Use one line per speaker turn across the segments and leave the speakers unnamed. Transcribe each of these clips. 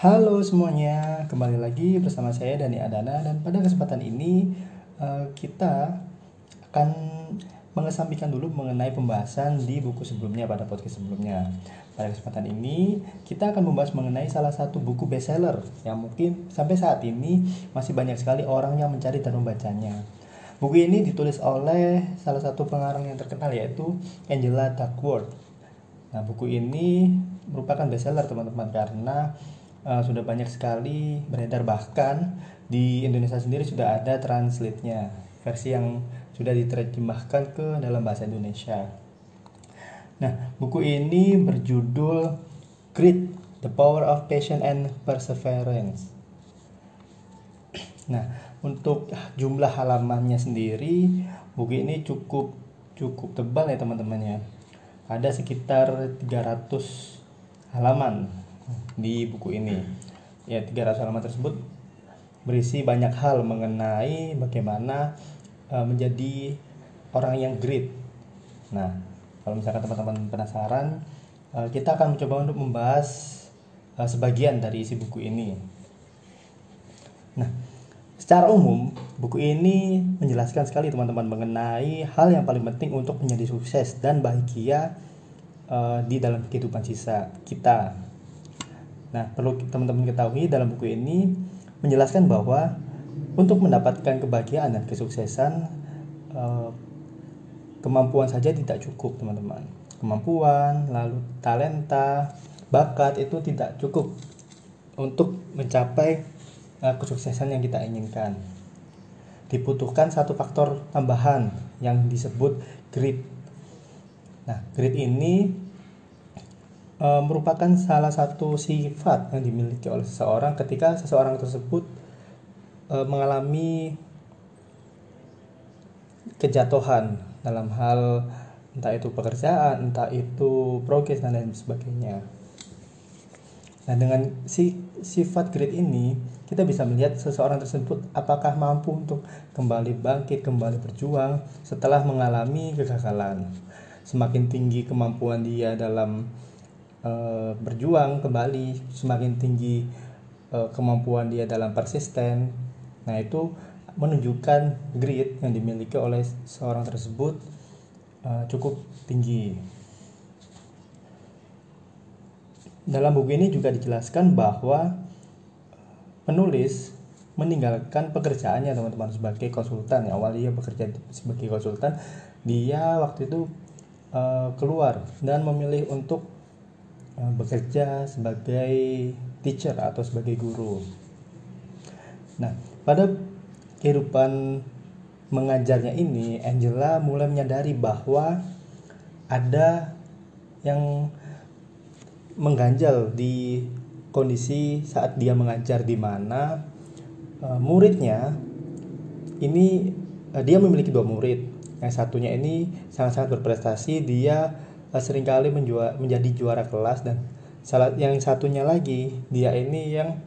Halo semuanya, kembali lagi bersama saya Dani Adana dan pada kesempatan ini uh, kita akan mengesampingkan dulu mengenai pembahasan di buku sebelumnya pada podcast sebelumnya. Pada kesempatan ini kita akan membahas mengenai salah satu buku bestseller yang mungkin sampai saat ini masih banyak sekali orang yang mencari dan membacanya. Buku ini ditulis oleh salah satu pengarang yang terkenal yaitu Angela Duckworth. Nah, buku ini merupakan bestseller teman-teman karena uh, sudah banyak sekali beredar bahkan di Indonesia sendiri sudah ada translate-nya versi yang sudah diterjemahkan ke dalam bahasa Indonesia. Nah, buku ini berjudul Grit: The Power of Patience and Perseverance. Nah, untuk jumlah halamannya sendiri, buku ini cukup cukup tebal ya teman-teman ya. Ada sekitar 300 halaman di buku ini. Ya, 300 halaman tersebut berisi banyak hal mengenai bagaimana uh, menjadi orang yang great. Nah, kalau misalkan teman-teman penasaran, uh, kita akan mencoba untuk membahas uh, sebagian dari isi buku ini. Nah, secara umum, buku ini menjelaskan sekali teman-teman mengenai hal yang paling penting untuk menjadi sukses dan bahagia uh, di dalam kehidupan sisa kita Nah, perlu teman-teman ketahui dalam buku ini menjelaskan bahwa untuk mendapatkan kebahagiaan dan kesuksesan eh, kemampuan saja tidak cukup, teman-teman. Kemampuan, lalu talenta, bakat itu tidak cukup untuk mencapai eh, kesuksesan yang kita inginkan. Dibutuhkan satu faktor tambahan yang disebut grit. Nah, grit ini e, merupakan salah satu sifat yang dimiliki oleh seseorang ketika seseorang tersebut e, mengalami kejatuhan dalam hal entah itu pekerjaan, entah itu progres dan lain sebagainya. Nah, dengan si sifat grit ini, kita bisa melihat seseorang tersebut apakah mampu untuk kembali bangkit, kembali berjuang setelah mengalami kegagalan. Semakin tinggi kemampuan dia dalam uh, berjuang kembali semakin tinggi uh, kemampuan dia dalam persisten. Nah itu menunjukkan grit yang dimiliki oleh seorang tersebut uh, cukup tinggi. Dalam buku ini juga dijelaskan bahwa penulis meninggalkan pekerjaannya teman-teman sebagai konsultan. Ya awal dia bekerja sebagai konsultan dia waktu itu uh, keluar dan memilih untuk Eh, bekerja sebagai teacher atau sebagai guru. Nah, pada kehidupan mengajarnya ini, Angela mulai menyadari bahwa ada yang mengganjal di kondisi saat dia mengajar di mana uh, muridnya ini uh, dia memiliki dua murid. Yang satunya ini sangat-sangat berprestasi, dia Eh, sering kali menjua, menjadi juara kelas dan salah yang satunya lagi dia ini yang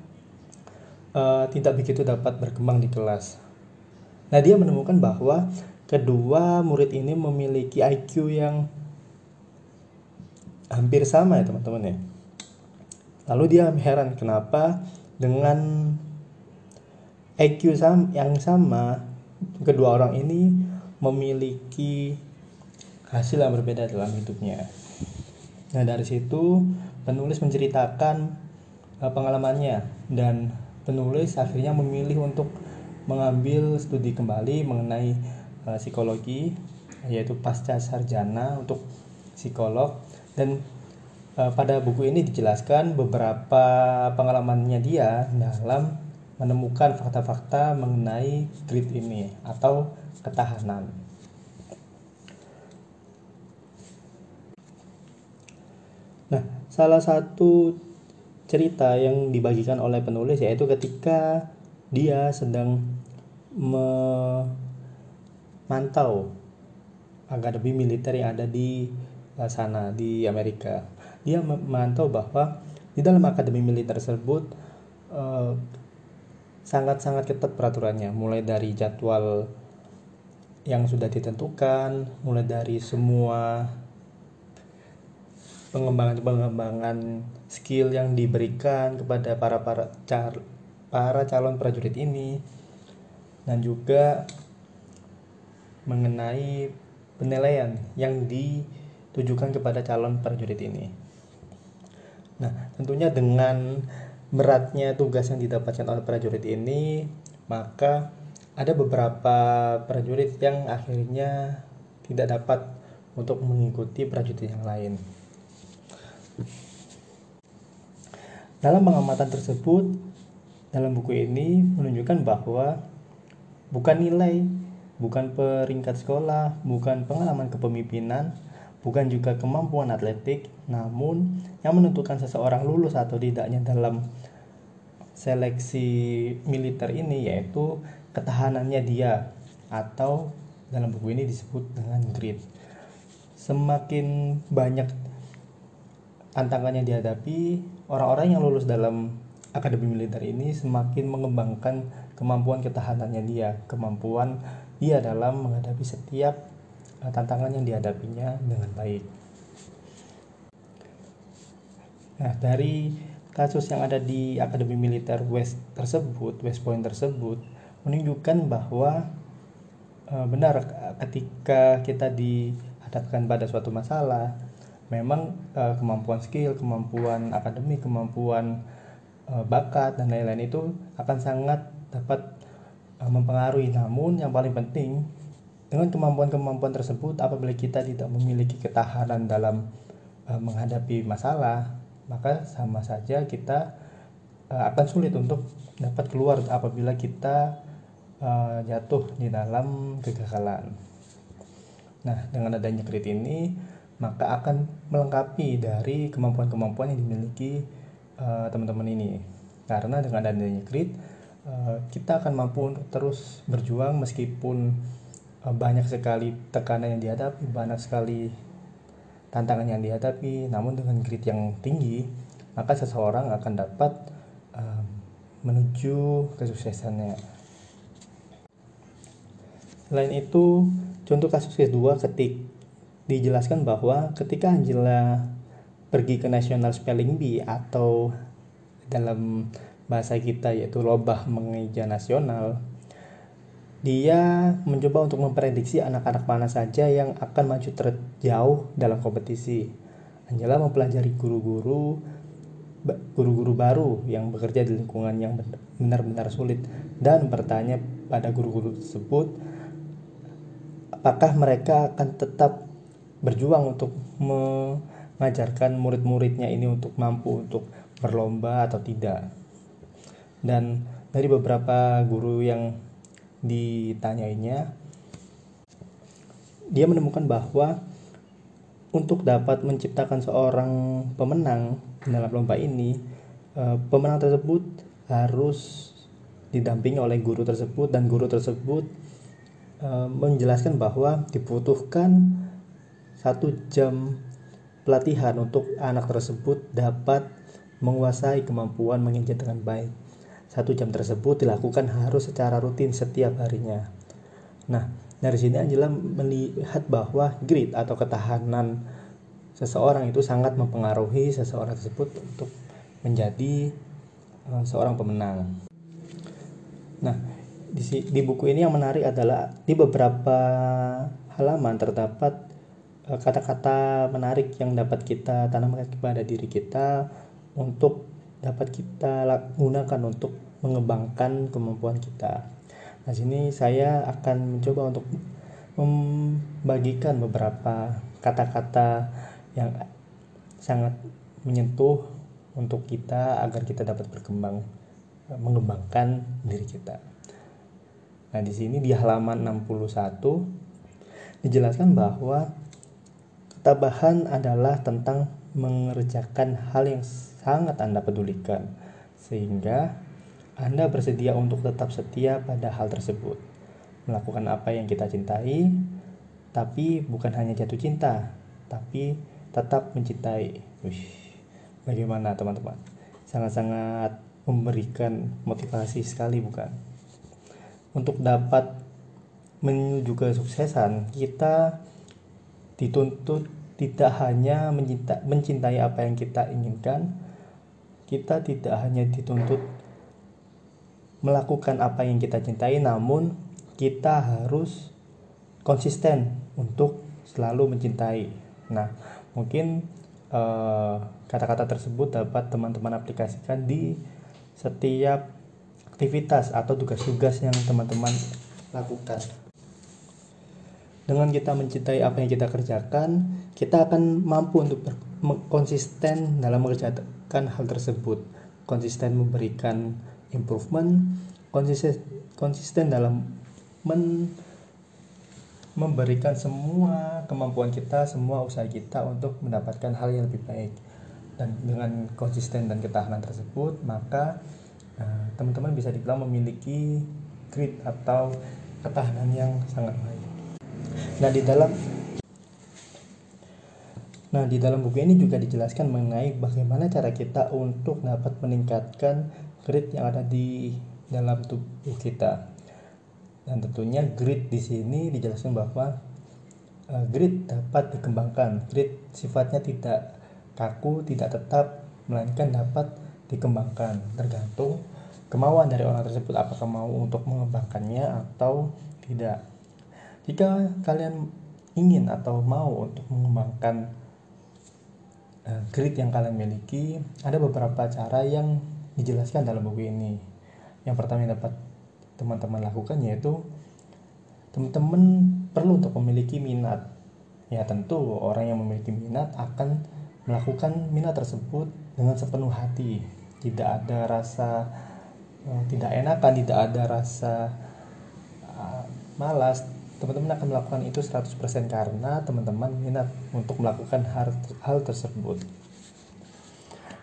uh, tidak begitu dapat berkembang di kelas. Nah dia menemukan bahwa kedua murid ini memiliki IQ yang hampir sama ya teman-teman ya. Lalu dia heran kenapa dengan IQ yang sama kedua orang ini memiliki hasil yang berbeda dalam hidupnya. Nah dari situ penulis menceritakan uh, pengalamannya dan penulis akhirnya memilih untuk mengambil studi kembali mengenai uh, psikologi yaitu pasca sarjana untuk psikolog dan uh, pada buku ini dijelaskan beberapa pengalamannya dia dalam menemukan fakta-fakta mengenai grit ini atau ketahanan. Nah, salah satu cerita yang dibagikan oleh penulis yaitu ketika dia sedang memantau akademi militer yang ada di eh, sana di Amerika. Dia memantau bahwa di dalam akademi militer tersebut eh, sangat-sangat ketat peraturannya, mulai dari jadwal yang sudah ditentukan, mulai dari semua pengembangan-pengembangan skill yang diberikan kepada para para car, para calon prajurit ini dan juga mengenai penilaian yang ditujukan kepada calon prajurit ini. Nah, tentunya dengan beratnya tugas yang didapatkan oleh prajurit ini, maka ada beberapa prajurit yang akhirnya tidak dapat untuk mengikuti prajurit yang lain. Dalam pengamatan tersebut, dalam buku ini menunjukkan bahwa bukan nilai, bukan peringkat sekolah, bukan pengalaman kepemimpinan, bukan juga kemampuan atletik, namun yang menentukan seseorang lulus atau tidaknya dalam seleksi militer ini yaitu ketahanannya dia atau dalam buku ini disebut dengan grit. Semakin banyak tantangan yang dihadapi orang-orang yang lulus dalam akademi militer ini semakin mengembangkan kemampuan ketahanannya dia, kemampuan dia dalam menghadapi setiap eh, tantangan yang dihadapinya dengan baik. Nah, dari kasus yang ada di Akademi Militer West tersebut, West Point tersebut, menunjukkan bahwa e, benar ketika kita dihadapkan pada suatu masalah, memang uh, kemampuan skill, kemampuan akademik, kemampuan uh, bakat dan lain-lain itu akan sangat dapat uh, mempengaruhi. Namun yang paling penting dengan kemampuan-kemampuan tersebut apabila kita tidak memiliki ketahanan dalam uh, menghadapi masalah, maka sama saja kita uh, akan sulit untuk dapat keluar apabila kita uh, jatuh di dalam kegagalan. Nah, dengan adanya kredit ini maka akan melengkapi dari kemampuan-kemampuan yang dimiliki uh, teman-teman ini. Karena dengan adanya grit uh, kita akan mampu untuk terus berjuang meskipun uh, banyak sekali tekanan yang dihadapi banyak sekali tantangan yang dihadapi. Namun dengan grit yang tinggi maka seseorang akan dapat uh, menuju kesuksesannya. Selain itu contoh kasus kedua ketik dijelaskan bahwa ketika Angela pergi ke National Spelling Bee atau dalam bahasa kita yaitu lobah mengeja nasional dia mencoba untuk memprediksi anak-anak mana saja yang akan maju terjauh dalam kompetisi. Angela mempelajari guru-guru guru-guru baru yang bekerja di lingkungan yang benar-benar sulit dan bertanya pada guru-guru tersebut apakah mereka akan tetap berjuang untuk mengajarkan murid-muridnya ini untuk mampu untuk berlomba atau tidak. Dan dari beberapa guru yang ditanyainya, dia menemukan bahwa untuk dapat menciptakan seorang pemenang dalam lomba ini, eh, pemenang tersebut harus didampingi oleh guru tersebut dan guru tersebut eh, menjelaskan bahwa dibutuhkan satu jam pelatihan untuk anak tersebut dapat menguasai kemampuan menginjak dengan baik. Satu jam tersebut dilakukan harus secara rutin setiap harinya. Nah, dari sini Angela melihat bahwa grit atau ketahanan seseorang itu sangat mempengaruhi seseorang tersebut untuk menjadi uh, seorang pemenang. Nah, di, buku ini yang menarik adalah di beberapa halaman terdapat Eh, kata-kata menarik yang dapat kita tanamkan kepada diri kita untuk dapat kita gunakan untuk mengembangkan kemampuan kita. Nah, sini saya akan mencoba untuk membagikan beberapa kata-kata yang sangat menyentuh untuk kita agar kita dapat berkembang eh, mengembangkan diri kita. Nah, di sini di halaman 61 dijelaskan bahwa Tabahan adalah tentang mengerjakan hal yang sangat Anda pedulikan, sehingga Anda bersedia untuk tetap setia pada hal tersebut. Melakukan apa yang kita cintai, tapi bukan hanya jatuh cinta, tapi tetap mencintai. Wih, bagaimana teman-teman? Sangat-sangat memberikan motivasi sekali bukan? Untuk dapat menuju kesuksesan, kita dituntut tidak hanya mencinta, mencintai apa yang kita inginkan, kita tidak hanya dituntut melakukan apa yang kita cintai, namun kita harus konsisten untuk selalu mencintai. Nah, mungkin eh, kata-kata tersebut dapat teman-teman aplikasikan di setiap aktivitas atau tugas-tugas yang teman-teman lakukan. Dengan kita mencintai apa yang kita kerjakan, kita akan mampu untuk konsisten dalam mengerjakan hal tersebut, konsisten memberikan improvement, konsisten konsisten dalam men memberikan semua kemampuan kita, semua usaha kita untuk mendapatkan hal yang lebih baik. Dan dengan konsisten dan ketahanan tersebut, maka eh, teman-teman uh, bisa dibilang memiliki grit atau ketahanan yang sangat baik. Nah, di dalam Nah, di dalam buku ini juga dijelaskan mengenai bagaimana cara kita untuk dapat meningkatkan grit yang ada di dalam tubuh kita. Dan tentunya grit di sini dijelaskan bahwa uh, grit dapat dikembangkan. Grit sifatnya tidak kaku tidak tetap melainkan dapat dikembangkan. Tergantung kemauan dari orang tersebut. Apakah mau untuk mengembangkannya atau tidak jika kalian ingin atau mau untuk mengembangkan uh, grit yang kalian miliki ada beberapa cara yang dijelaskan dalam buku ini. Yang pertama yang dapat teman-teman lakukan yaitu teman-teman perlu untuk memiliki minat. Ya tentu orang yang memiliki minat akan melakukan minat tersebut dengan sepenuh hati. Tidak ada rasa uh, tidak enakan tidak ada rasa uh, malas teman-teman akan melakukan itu 100% karena teman-teman minat untuk melakukan hal, hal tersebut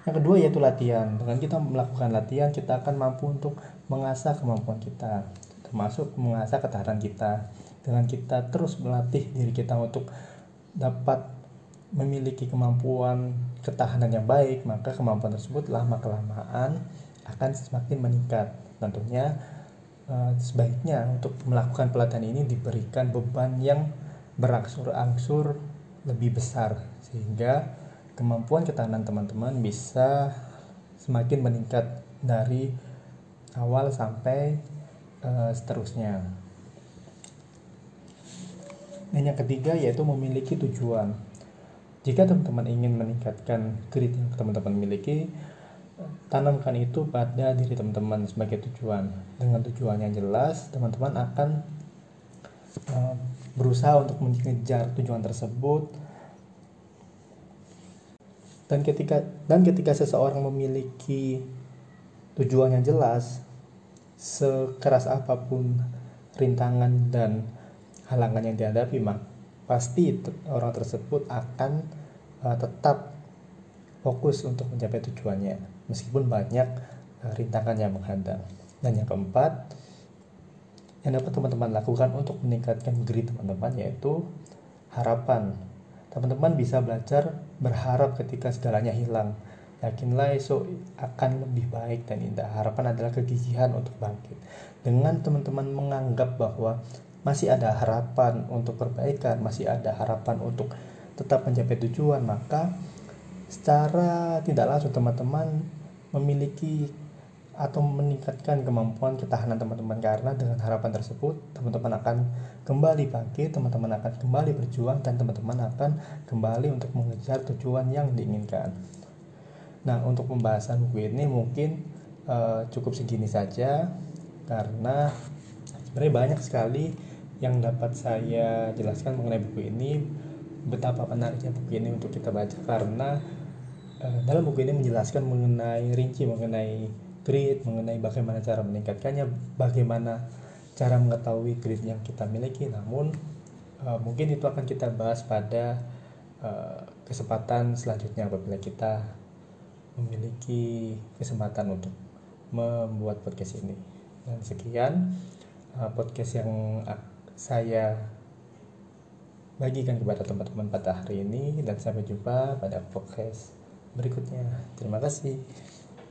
yang kedua yaitu latihan dengan kita melakukan latihan kita akan mampu untuk mengasah kemampuan kita, termasuk mengasah ketahanan kita. Dengan kita terus melatih diri kita untuk dapat memiliki kemampuan ketahanan yang baik, maka kemampuan tersebut lama kelamaan akan semakin meningkat. Tentunya eh, sebaiknya untuk melakukan pelatihan ini diberikan beban yang berangsur-angsur lebih besar sehingga kemampuan ketahanan teman-teman bisa semakin meningkat dari awal sampai uh, seterusnya. Dan yang ketiga yaitu memiliki tujuan. Jika teman-teman ingin meningkatkan grit yang teman-teman miliki, tanamkan itu pada diri teman-teman sebagai tujuan. Dengan tujuan yang jelas, teman-teman akan uh, berusaha untuk mengejar tujuan tersebut. Dan ketika dan ketika seseorang memiliki tujuan yang jelas sekeras apa pun rintangan dan halangan yang dihadapi mak pasti orang tersebut akan uh, tetap fokus untuk mencapai tujuannya meskipun banyak uh, rintangan yang menghadang dan yang keempat yang dapat teman-teman lakukan untuk meningkatkan grit teman-teman yaitu harapan teman-teman bisa belajar berharap ketika segalanya hilang Yakinlah esok akan lebih baik dan indah. Harapan adalah kegigihan untuk bangkit. Dengan teman-teman menganggap bahwa masih ada harapan untuk perbaikan, masih ada harapan untuk tetap mencapai tujuan, maka secara tidak langsung teman-teman memiliki atau meningkatkan kemampuan ketahanan teman-teman. Karena dengan harapan tersebut teman-teman akan kembali bangkit, teman-teman akan kembali berjuang dan teman-teman akan kembali untuk mengejar tujuan yang diinginkan. Nah, untuk pembahasan buku ini mungkin uh, cukup segini saja. Karena sebenarnya banyak sekali yang dapat saya jelaskan mengenai buku ini betapa menariknya buku ini untuk kita baca. Karena dalam buku ini menjelaskan mengenai rinci mengenai grit mengenai bagaimana cara meningkatkannya bagaimana cara mengetahui grit yang kita miliki. Namun uh, mungkin itu akan kita bahas pada uh, kesempatan selanjutnya apabila kita memiliki kesempatan untuk membuat podcast ini. Dan sekian uh, podcast yang saya bagikan kepada teman-teman pada hari ini. Dan sampai jumpa pada podcast berikutnya. Terima kasih